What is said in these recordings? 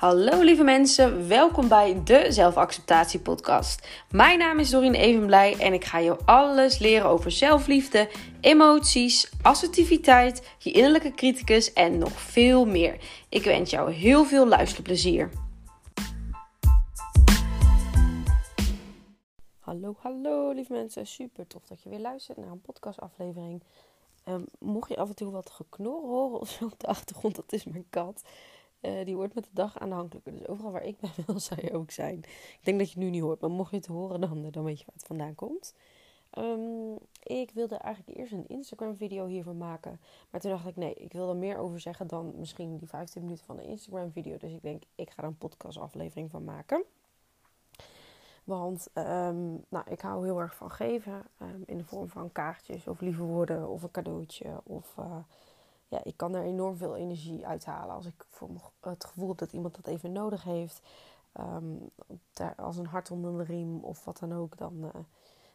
Hallo lieve mensen, welkom bij de Zelfacceptatie Podcast. Mijn naam is Dorien Evenblij en ik ga je alles leren over zelfliefde, emoties, assertiviteit, je innerlijke criticus en nog veel meer. Ik wens jou heel veel luisterplezier. Hallo, hallo lieve mensen, super tof dat je weer luistert naar een podcastaflevering. Um, mocht je af en toe wat geknor horen of zo op de achtergrond, dat is mijn kat. Uh, die wordt met de dag aanhankelijker. Dus overal waar ik ben wil, zou je ook zijn. Ik denk dat je het nu niet hoort, maar mocht je het horen, dan, dan weet je waar het vandaan komt. Um, ik wilde eigenlijk eerst een Instagram-video hiervoor maken. Maar toen dacht ik, nee, ik wil er meer over zeggen dan misschien die 15 minuten van de Instagram-video. Dus ik denk, ik ga er een podcast-aflevering van maken. Want um, nou, ik hou heel erg van geven. Um, in de vorm van kaartjes of lieve woorden of een cadeautje. Of uh, ja, ik kan er enorm veel energie uithalen. Als ik voor het gevoel heb dat iemand dat even nodig heeft. Um, als een hart onder de riem of wat dan ook. Dan, uh,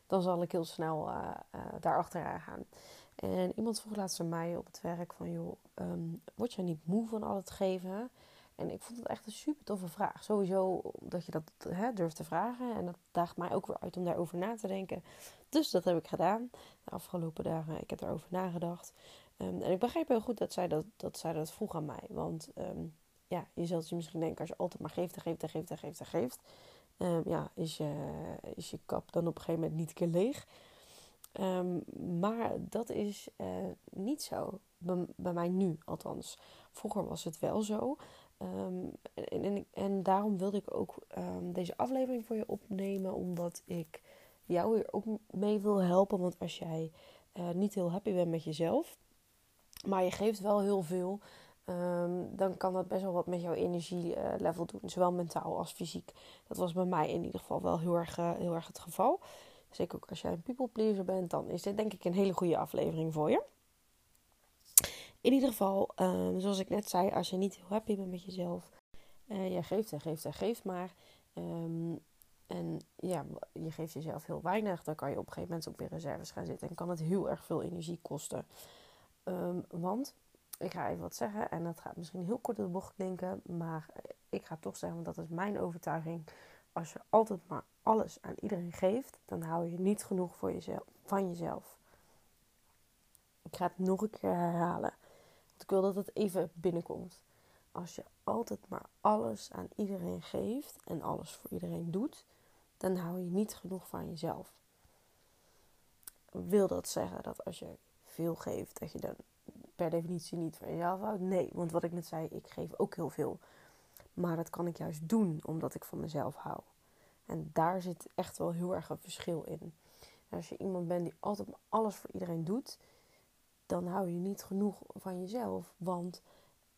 dan zal ik heel snel uh, uh, daar achteraan gaan. En iemand vroeg laatst aan mij op het werk van... joh, um, word je niet moe van al het geven? En ik vond het echt een super toffe vraag. Sowieso dat je dat hè, durft te vragen. En dat daagt mij ook weer uit om daarover na te denken. Dus dat heb ik gedaan de afgelopen dagen. Ik heb erover nagedacht. Um, en ik begreep heel goed dat zij dat, dat, zij dat vroeg aan mij. Want um, ja, je zult je misschien denken, als je altijd maar geeft en geeft en geeft en geeft en geeft. Um, ja, is je, is je kap dan op een gegeven moment niet keer leeg. maar dat is uh, niet zo. Bij, mij nu althans. Vroeger was het wel zo. En, en, en, daarom wilde ik ook deze aflevering voor je opnemen. Omdat ik jou hier ook mee wil helpen. Want als jij uh, niet heel happy bent met jezelf maar je geeft wel heel veel, um, dan kan dat best wel wat met jouw energielevel doen. Zowel mentaal als fysiek. Dat was bij mij in ieder geval wel heel erg, uh, heel erg het geval. Zeker ook als jij een people pleaser bent, dan is dit denk ik een hele goede aflevering voor je. In ieder geval, um, zoals ik net zei, als je niet heel happy bent met jezelf, uh, je geeft en geeft en geeft maar. Um, en ja, je geeft jezelf heel weinig, dan kan je op een gegeven moment ook weer reserves gaan zitten. En kan het heel erg veel energie kosten. Um, want ik ga even wat zeggen en dat gaat misschien heel kort in de bocht klinken, maar ik ga toch zeggen, want dat is mijn overtuiging. Als je altijd maar alles aan iedereen geeft, dan hou je niet genoeg voor jezelf, van jezelf. Ik ga het nog een keer herhalen, want ik wil dat het even binnenkomt. Als je altijd maar alles aan iedereen geeft en alles voor iedereen doet, dan hou je niet genoeg van jezelf. Wil dat zeggen dat als je veel geeft, dat je dan per definitie niet van jezelf houdt. Nee, want wat ik net zei, ik geef ook heel veel. Maar dat kan ik juist doen omdat ik van mezelf hou. En daar zit echt wel heel erg een verschil in. als je iemand bent die altijd alles voor iedereen doet, dan hou je niet genoeg van jezelf. Want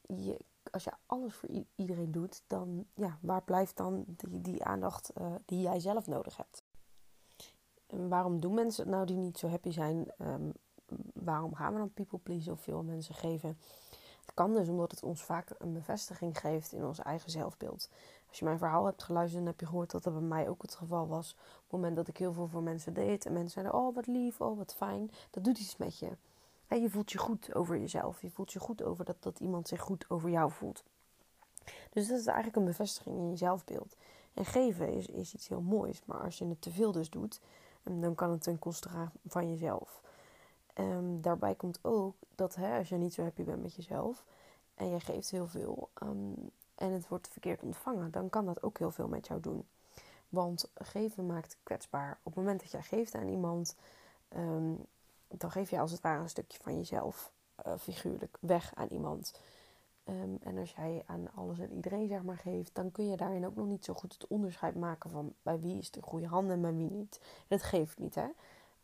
je, als je alles voor iedereen doet, dan ja, waar blijft dan die, die aandacht uh, die jij zelf nodig hebt? En waarom doen mensen nou die niet zo happy zijn? Um, waarom gaan we dan people please of veel mensen geven? Het kan dus omdat het ons vaak een bevestiging geeft in ons eigen zelfbeeld. Als je mijn verhaal hebt geluisterd, dan heb je gehoord dat dat bij mij ook het geval was. Op het moment dat ik heel veel voor mensen deed en mensen zeiden: Oh, wat lief, oh, wat fijn. Dat doet iets met je. En je voelt je goed over jezelf. Je voelt je goed over dat, dat iemand zich goed over jou voelt. Dus dat is eigenlijk een bevestiging in je zelfbeeld. En geven is, is iets heel moois. Maar als je het te veel dus doet, dan kan het ten koste gaan van jezelf. Um, daarbij komt ook dat hè, als je niet zo happy bent met jezelf en je geeft heel veel um, en het wordt verkeerd ontvangen, dan kan dat ook heel veel met jou doen. Want geven maakt kwetsbaar. Op het moment dat jij geeft aan iemand, um, dan geef je als het ware een stukje van jezelf uh, figuurlijk weg aan iemand. en als jij aan alles en iedereen zeg maar geeft, dan kun je daarin ook nog niet zo goed het onderscheid maken van bij wie is de goede handen en bij wie niet. dat geeft niet, hè.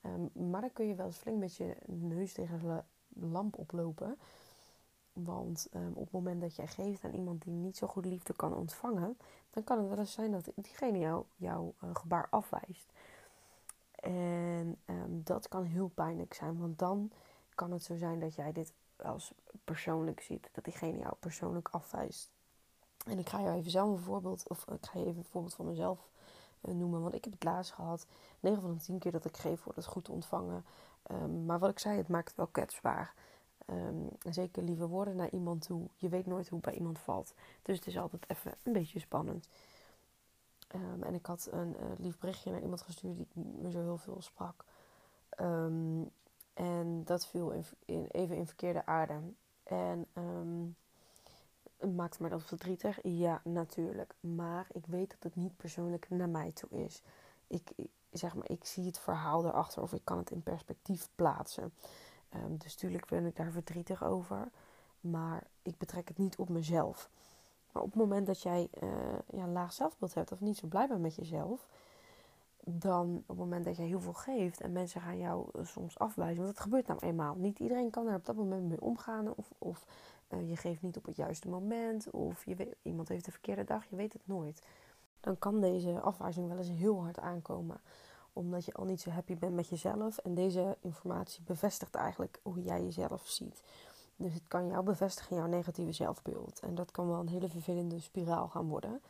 Um, maar dan kun je wel eens flink met je neus tegen de lamp oplopen. Want um, op het moment dat jij geeft aan iemand die niet zo goed liefde kan ontvangen, dan kan het wel eens zijn dat diegene jou, jouw uh, gebaar afwijst. En um, dat kan heel pijnlijk zijn, want dan kan het zo zijn dat jij dit als persoonlijk ziet, dat diegene jou persoonlijk afwijst. En ik ga jou even zelf een voorbeeld, of ik ga je even een voorbeeld van mezelf noemen. Want ik heb het laatst gehad. 9 van de 10 keer dat ik geef, wordt het goed ontvangen. Um, maar wat ik zei, het maakt het wel kwetsbaar. Um, zeker lieve woorden naar iemand toe. Je weet nooit hoe het bij iemand valt. Dus het is altijd even een beetje spannend. Um, en ik had een uh, lief berichtje naar iemand gestuurd die me zo heel veel sprak. En dat viel in, even in verkeerde aarde. En maakt me dat verdrietig? Ja, natuurlijk. Maar ik weet dat het niet persoonlijk naar mij toe is. Ik, zeg maar, ik zie het verhaal erachter of ik kan het in perspectief plaatsen. Um, dus natuurlijk ben ik daar verdrietig over. Maar ik betrek het niet op mezelf. Maar op het moment dat jij uh, ja, een laag zelfbeeld hebt of niet zo blij bent met jezelf, dan op het moment dat jij heel veel geeft en mensen gaan jou eh, soms afwijzen, want dat gebeurt nou eenmaal. Niet iedereen kan er op dat moment mee omgaan of, of uh, je geeft niet op het juiste moment of je iemand heeft de verkeerde dag, je weet het nooit. Dan kan deze afwijzing wel eens heel hard aankomen omdat je al niet zo happy bent met jezelf. En deze informatie bevestigt eigenlijk hoe jij jezelf ziet. Dus het kan jou bevestigen in jouw negatieve zelfbeeld. En dat kan wel een hele vervelende spiraal gaan worden.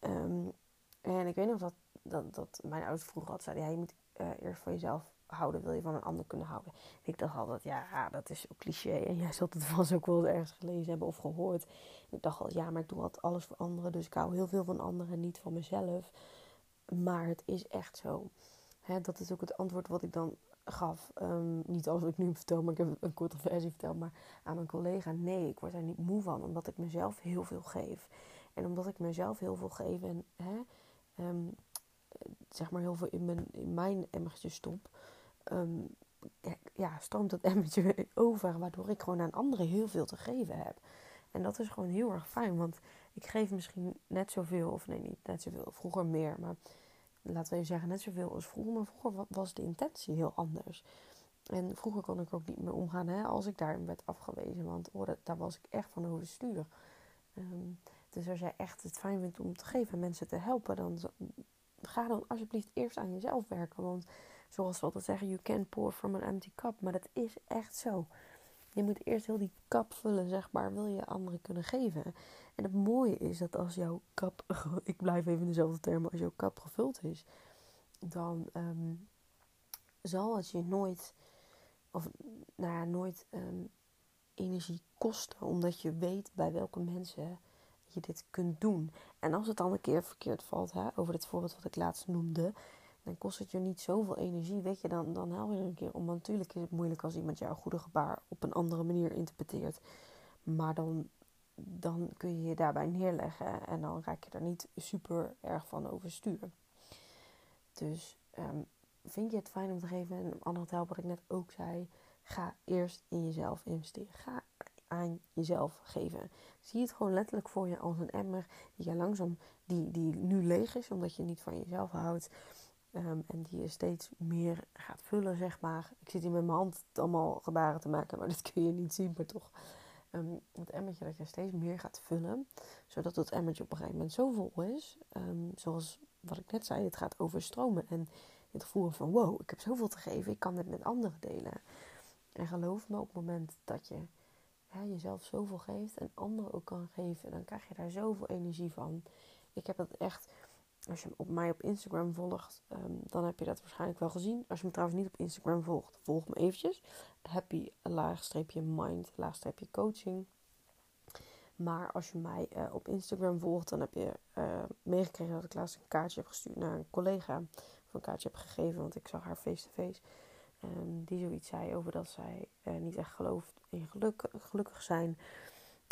Um, en ik weet nog dat, dat, dat mijn ouders vroeger altijd zeiden... Ja, je moet uh, eerst voor jezelf houden, wil je van een ander kunnen houden. ik dacht altijd, ja, dat is ook cliché. En jij zult het vast ook wel eens ergens gelezen hebben of gehoord. ik dacht al, ja, maar ik doe altijd alles voor anderen. Dus ik hou heel veel van anderen en niet van mezelf. Maar het is echt zo. Hè, dat is ook het antwoord wat ik dan gaf. Um, niet als ik nu vertel, maar ik heb een korte versie verteld. Maar aan mijn collega, nee, ik word daar niet moe van. Omdat ik mezelf heel veel geef. En omdat ik mezelf heel veel geef en hè, um, zeg maar heel veel in mijn, in mijn emmertje stop. Um, ja, stroomt dat emmertje over. Waardoor ik gewoon aan anderen heel veel te geven heb. En dat is gewoon heel erg fijn. Want ik geef misschien net zoveel, of nee, niet net zoveel, vroeger meer, maar laten we even zeggen net zoveel als vroeger. Maar vroeger was de intentie heel anders. En vroeger kon ik ook niet meer omgaan hè, als ik daarin werd afgewezen, want oh, daar was ik echt van overstuur. Um, dus als jij echt het fijn vindt om te geven en mensen te helpen, dan ga dan alsjeblieft eerst aan jezelf werken. Want zoals we altijd zeggen, you can pour from an empty cup. Maar dat is echt zo. Je moet eerst heel die kap vullen, zeg maar, wil je anderen kunnen geven. En het mooie is dat als jouw kap, ik blijf even in dezelfde termen, als jouw kap gevuld is, dan um, zal het je nooit, of nou ja, nooit um, energie kosten, omdat je weet bij welke mensen je dit kunt doen. En als het dan een keer verkeerd valt, hè, over het voorbeeld wat ik laatst noemde, dan kost het je niet zoveel energie, weet je, dan, dan haal je een keer om. natuurlijk is het moeilijk als iemand jouw goede gebaar op een andere manier interpreteert. Maar dan, dan kun je je daarbij neerleggen en dan raak je er niet super erg van overstuur. Dus ehm, vind je het fijn om te geven en te helpen, wat ik net ook zei, ga eerst in jezelf investeren. Ga aan jezelf geven. Zie het gewoon letterlijk voor je als een emmer die je langzaam, die, die nu leeg is, omdat je niet van jezelf houdt. Ehm, en die je steeds meer gaat vullen, zeg maar. Ik zit hier met mijn hand allemaal gebaren te maken, maar dat kun je niet zien, maar toch. Um, het emmertje dat je steeds meer gaat vullen, zodat het emmertje op een gegeven moment zo vol is. Um, zoals wat ik net zei, het gaat overstromen. En het gevoel van, wow, ik heb zoveel te geven, ik kan dit met anderen delen. En geloof me, op het moment dat je jezelf zoveel geeft en anderen ook kan geven, dan krijg je daar zoveel energie van. Ik heb dat echt als je op mij op Instagram volgt, um, dan heb je dat waarschijnlijk wel gezien. Als je me trouwens niet op Instagram volgt, volg me eventjes. Happy laagstreepje mind, laagstreepje coaching. Maar als je mij uh, op Instagram volgt, dan heb je uh, meegekregen dat ik laatst een kaartje heb gestuurd naar een collega. Of een kaartje heb gegeven, want ik zag haar face-to-face. Um, die zoiets zei over dat zij uh, niet echt gelooft in geluk, gelukkig zijn.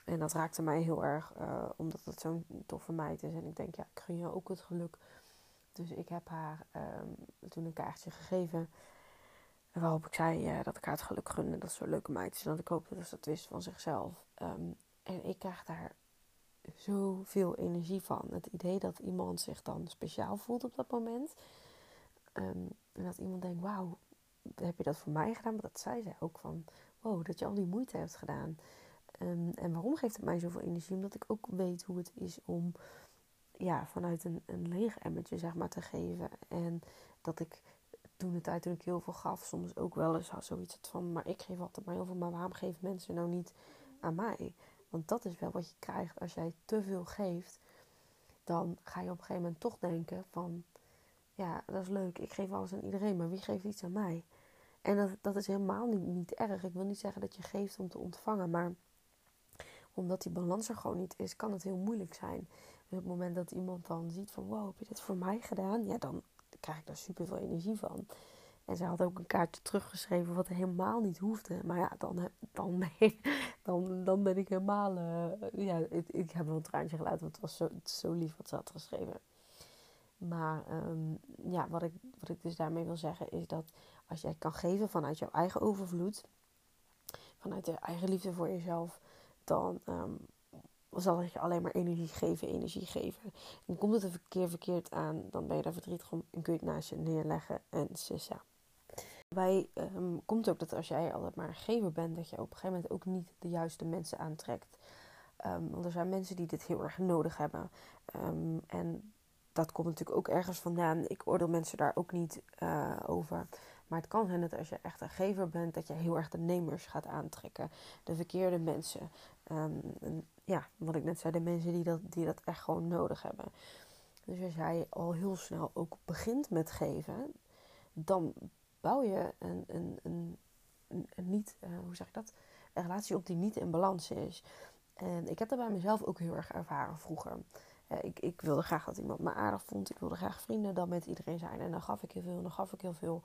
En dat raakte mij heel erg, uh, omdat het zo'n toffe meid is. En ik denk, ja, ik gun jou ook het geluk. Dus ik heb haar um, toen een kaartje gegeven. Waarop ik zei uh, dat ik haar het geluk gunde. Dat ze een leuke meid is. En dat ik hoop dat ze dat wist van zichzelf. Um, en ik krijg daar zoveel energie van. Het idee dat iemand zich dan speciaal voelt op dat moment. Um, en dat iemand denkt, wauw, heb je dat voor mij gedaan? Maar dat zei zij ook van, wow, dat je al die moeite hebt gedaan. Um, en waarom geeft het mij zoveel energie? Omdat ik ook weet hoe het is om ja, vanuit een, een leeg emmertje zeg maar, te geven. En dat ik toen de tijd toen ik heel veel gaf, soms ook wel eens zoiets van... maar ik geef altijd maar heel veel, maar waarom geven mensen nou niet aan mij? Want dat is wel wat je krijgt als jij te veel geeft. Dan ga je op een gegeven moment toch denken van... ja, dat is leuk, ik geef alles aan iedereen, maar wie geeft iets aan mij? En dat, dat is helemaal niet, niet erg. Ik wil niet zeggen dat je geeft om te ontvangen, maar omdat die balans er gewoon niet is, kan het heel moeilijk zijn. Dus op het moment dat iemand dan ziet van wow, heb je dit voor mij gedaan? Ja, dan krijg ik daar super veel energie van. En ze had ook een kaartje teruggeschreven wat helemaal niet hoefde. Maar ja, dan, dan, dan, dan ben ik helemaal... Uh, ja, ik, ik, heb wel een traantje gelaten, want het was zo, zo lief wat ze had geschreven. Maar um, ja, wat ik, wat ik dus daarmee wil zeggen is dat als jij kan geven vanuit jouw eigen overvloed, vanuit de eigen liefde voor jezelf, dan um, zal het je alleen maar energie geven, energie geven. En komt het een keer verkeerd aan, dan ben je daar verdrietig om en kun je het naast je neerleggen en sissa. Bij um, komt ook dat als jij altijd maar een gever bent, dat je op een gegeven moment ook niet de juiste mensen aantrekt. Um, want er zijn mensen die dit heel erg nodig hebben. En dat komt natuurlijk ook ergens vandaan. Ik oordeel mensen daar ook niet uh, over. Maar het kan zijn dat als je echt een gever bent, dat je heel erg de nemers gaat aantrekken. De verkeerde mensen. en, ja, wat ik net zei, de mensen die dat, die dat echt gewoon nodig hebben. Dus als jij al heel snel ook begint met geven, dan bouw je een, een, een, een, niet, uh, hoe zeg ik dat? Een relatie op die niet in balans is. En ik heb dat bij mezelf ook heel erg ervaren vroeger. Uh, ik, ik wilde graag dat iemand me aardig vond. Ik wilde graag vrienden dan met iedereen zijn. En dan gaf ik heel veel dan gaf ik heel veel.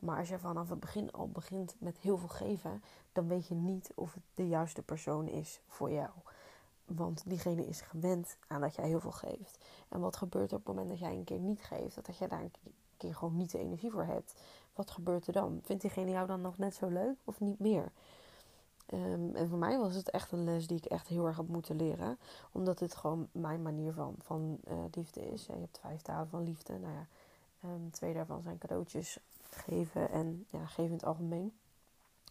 Maar als je vanaf het begin al begint met heel veel geven, dan weet je niet of het de juiste persoon is voor jou. Want diegene is gewend aan dat jij heel veel geeft. En wat gebeurt er op het moment dat jij een keer niet geeft? Dat je daar een keer gewoon niet de energie voor hebt wat gebeurt er dan? Vindt diegene jou dan nog net zo leuk of niet meer? Um, en voor mij was het echt een les die ik echt heel erg heb moeten leren. Omdat dit gewoon mijn manier van, van uh, liefde is. Je hebt vijf talen van liefde. Nou ja, um, twee daarvan zijn cadeautjes geven en ja, geven in het algemeen.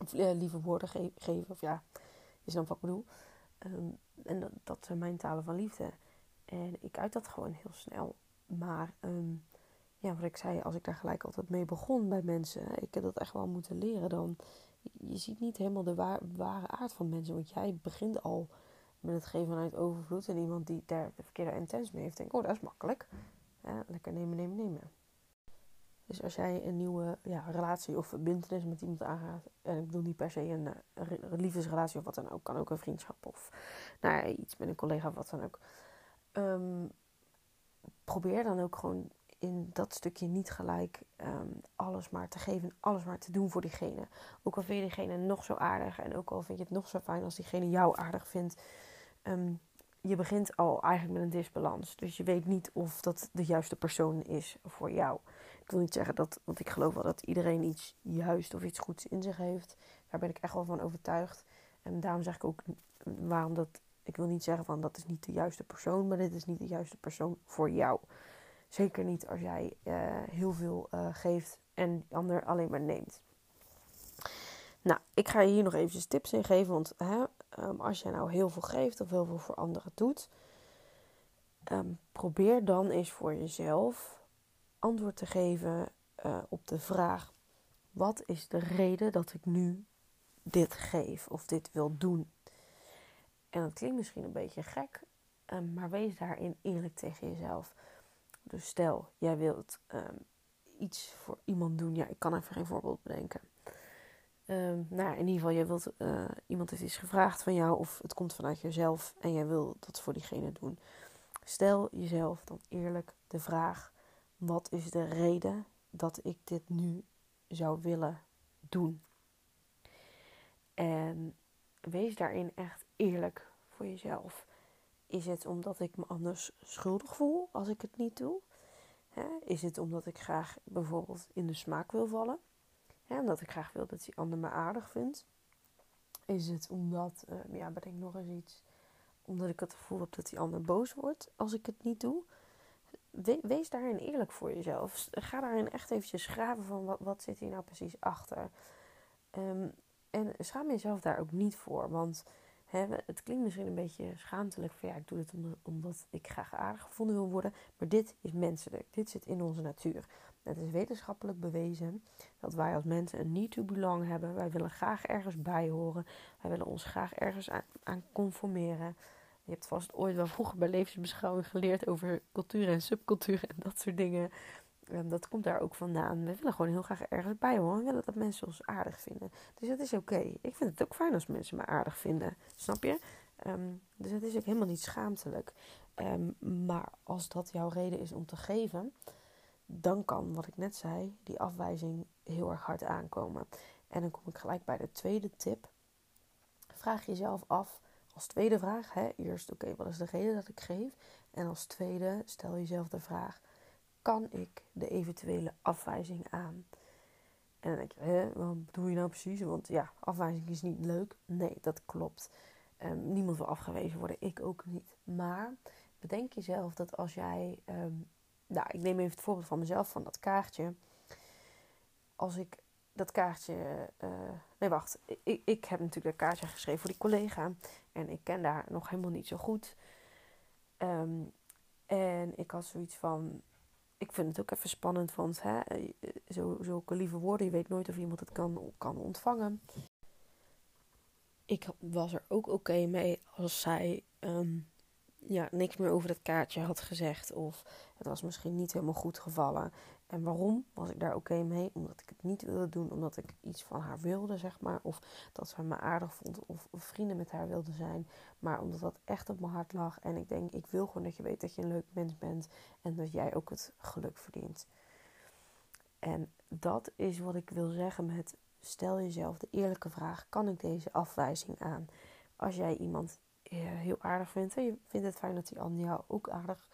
Of uh, lieve woorden ge geven. Of ja, is dan wat ik bedoel. Um, en dat, zijn mijn talen van liefde. En ik uit dat gewoon heel snel. Maar ja, wat ik zei, als ik daar gelijk altijd mee begon bij mensen, ik heb dat echt wel moeten leren, dan je ziet niet helemaal de ware aard van mensen. Want jij begint al met het geven vanuit overvloed. En iemand die daar de verkeerde intens mee heeft, denkt, oh, dat is makkelijk. Ja, lekker nemen, nemen, nemen. Dus als jij een nieuwe ja, relatie of verbindenis met iemand aangaat, en ik bedoel niet per se een, een liefdesrelatie of wat dan ook, kan ook een vriendschap of nou ja, iets met een collega of wat dan ook. Um, probeer dan ook gewoon in dat stukje niet gelijk ehm, alles maar te geven, alles maar te doen voor diegene. Ook al vind je diegene nog zo aardig en ook al vind je het nog zo fijn als diegene jou aardig vindt. Ehm, je begint al eigenlijk met een disbalans. Dus je weet niet of dat de juiste persoon is voor jou. Ik wil niet zeggen dat, want ik geloof wel dat iedereen iets juist of iets goeds in zich heeft. Daar ben ik echt wel van overtuigd. En daarom zeg ik ook waarom dat. Ik wil niet zeggen van dat is niet de juiste persoon, maar dit is niet de juiste persoon voor jou. Zeker niet als jij uh, heel veel uh, geeft en de ander alleen maar neemt. Nou, ik ga je hier nog eventjes tips in geven. Want hè, um, als jij nou heel veel geeft of heel veel voor anderen doet, um, probeer dan eens voor jezelf antwoord te geven uh, op de vraag: wat is de reden dat ik nu dit geef of dit wil doen? En dat klinkt misschien een beetje gek, um, maar wees daarin eerlijk tegen jezelf. Dus stel, jij wilt um, iets voor iemand doen. Ja, ik kan even geen voorbeeld bedenken. Um, nou, in ieder geval, jij wilt, uh, iemand heeft iets gevraagd van jou of het komt vanuit jezelf en jij wil dat voor diegene doen. Stel jezelf dan eerlijk de vraag: wat is de reden dat ik dit nu zou willen doen? En wees daarin echt eerlijk voor jezelf. Is het omdat ik me anders schuldig voel als ik het niet doe? Is het omdat ik graag bijvoorbeeld in de smaak wil vallen? Omdat ik graag wil dat die ander me aardig vindt? Is het omdat, uh, ja, bedenk nog eens iets, omdat ik het gevoel heb dat die ander boos wordt als ik het niet doe? Wees daarin eerlijk voor jezelf. Ga daarin echt eventjes graven van wat, wat zit hier nou precies achter. Um, en schaam jezelf daar ook niet voor, want het klinkt misschien een beetje schaamtelijk van ja, ik doe dit omdat, ik graag aardig gevonden wil worden. Maar dit is menselijk. Dit zit in onze natuur. Het is wetenschappelijk bewezen dat wij als mensen een need to belong hebben. Wij willen graag ergens bij horen. Wij willen ons graag ergens aan, conformeren. Je hebt vast ooit wel vroeger bij levensbeschouwing geleerd over cultuur en subcultuur en dat soort dingen. Um, dat komt daar ook vandaan. We willen gewoon heel graag ergens bij horen. We willen dat mensen ons aardig vinden. Dus dat is oké. Ik vind het ook fijn als mensen me aardig vinden. Snap je? Um, dus het is ook helemaal niet schaamtelijk. Um, maar als dat jouw reden is om te geven, dan kan, wat ik net zei, die afwijzing heel erg hard aankomen. En dan kom ik gelijk bij de tweede tip. Vraag jezelf af, als tweede vraag, hè, eerst oké, wat is de reden dat ik geef? En als tweede stel jezelf de vraag, kan ik de eventuele afwijzing aan? En dan denk je, hè, wat bedoel je nou precies? Want ja, afwijzing is niet leuk. Nee, dat klopt. Um, niemand wil afgewezen worden, ik ook niet. Maar bedenk jezelf dat als jij, um, nou, ik neem even het voorbeeld van mezelf, van dat kaartje. Als ik dat kaartje, uh, nee wacht, ik, ik heb natuurlijk dat kaartje geschreven voor die collega. En ik ken daar nog helemaal niet zo goed. Um, en ik had zoiets van, ik vind het ook even spannend, want hè, eh, zo, zulke lieve woorden, je weet nooit of iemand het kan, kan ontvangen. Ik was er ook oké mee als zij um, ja, niks meer over dat kaartje had gezegd. Of het was misschien niet helemaal goed gevallen. En waarom was ik daar oké mee? Omdat ik het niet wilde doen, omdat ik iets van haar wilde, zeg maar. Of dat ze me aardig vond, of, vrienden met haar wilde zijn. Maar omdat dat echt op mijn hart lag. En ik denk, ik wil gewoon dat je weet dat je een leuk mens bent. En dat jij ook het geluk verdient. En dat is wat ik wil zeggen met stel jezelf de eerlijke vraag: kan ik deze afwijzing aan? Als jij iemand heel aardig vindt en je vindt het fijn dat die ander jou ook aardig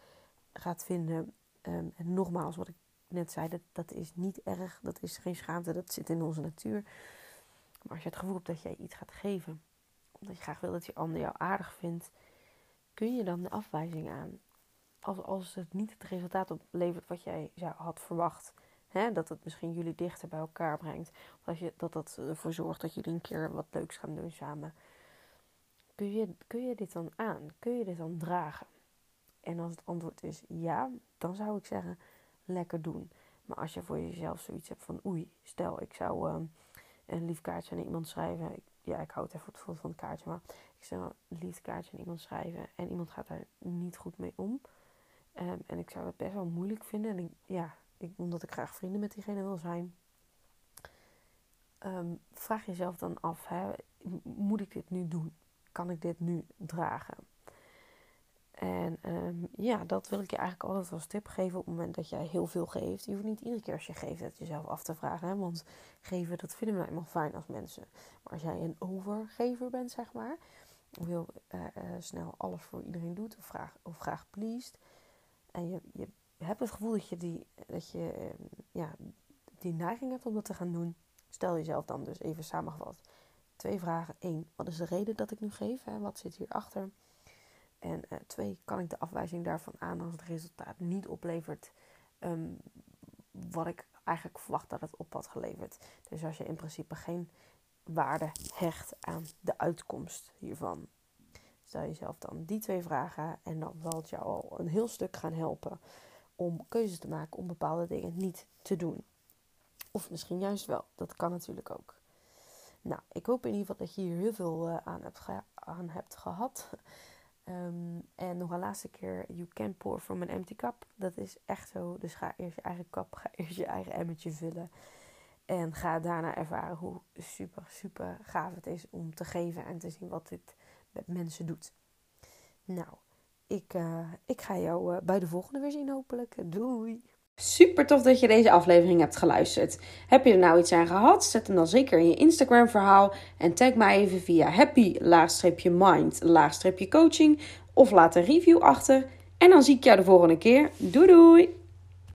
gaat vinden. Um, en nogmaals, wat ik net zei, dat, dat is niet erg, dat is geen schaamte, dat zit in onze natuur. Maar als je het gevoel hebt dat jij iets gaat geven, omdat je graag wil dat die ander jou aardig vindt, kun je dan de afwijzing aan. Als, als het niet het resultaat oplevert wat jij zou, had verwacht. Dat het misschien jullie dichter bij elkaar brengt. Of dat, je, dat dat ervoor zorgt dat jullie een keer wat leuks gaan doen samen. Kun je, kun je dit dan aan? Kun je dit dan dragen? En als het antwoord is ja, dan zou ik zeggen, lekker doen. Maar als je voor jezelf zoiets hebt van, oei, stel ik zou uh, een lief kaartje aan iemand schrijven. Ik, ja, ik hou het even het van het kaartje, maar ik zou een lief kaartje aan iemand schrijven en iemand gaat daar niet goed mee om. Um, en ik zou het best wel moeilijk vinden. En ja, ik, omdat ik graag vrienden met diegene wil zijn. Um, vraag jezelf dan af, hè, moet ik dit nu doen? Kan ik dit nu dragen? En um, ja, dat wil ik je eigenlijk altijd als tip geven op het moment dat jij heel veel geeft. Je hoeft niet iedere keer als je geeft het jezelf af te vragen. Hè? Want geven, dat vinden we nou helemaal fijn als mensen. Maar als jij een overgever bent, zeg maar. Of heel uh, uh, snel alles voor iedereen doet. Of graag, of graag pleased. En je, je hebt het gevoel dat je, die, dat je uh, ja, die neiging hebt om dat te gaan doen. Stel jezelf dan dus even samengevat. Twee vragen. Eén, wat is de reden dat ik nu geef? Hè? Wat zit hierachter? En uh, twee, kan ik de afwijzing daarvan aan als het resultaat niet oplevert um, wat ik eigenlijk verwacht dat het op had geleverd. Dus als je in principe geen waarde hecht aan de uitkomst hiervan. Stel jezelf dan die twee vragen en dan zal het jou al een heel stuk gaan helpen om keuzes te maken om bepaalde dingen niet te doen. Of misschien juist wel, dat kan natuurlijk ook. Nou, ik hoop in ieder geval dat je hier heel veel uh, aan, hebt gehad. Um, en nog een laatste keer, you can pour from an empty cup. Dat is echt zo. Dus ga eerst je eigen kap, ga eerst je eigen emmertje vullen. En ga daarna ervaren hoe super, super gaaf het is om te geven en te zien wat dit met mensen doet. Nou, ik, uh, ik ga jou uh, bij de volgende weer zien hopelijk. Doei! Super tof dat je deze aflevering hebt geluisterd. Heb je er nou iets aan gehad? Zet hem dan zeker in je Instagram verhaal en tag mij even via happy-mind-coaching of laat een review achter. En dan zie ik jou de volgende keer. Doei doei!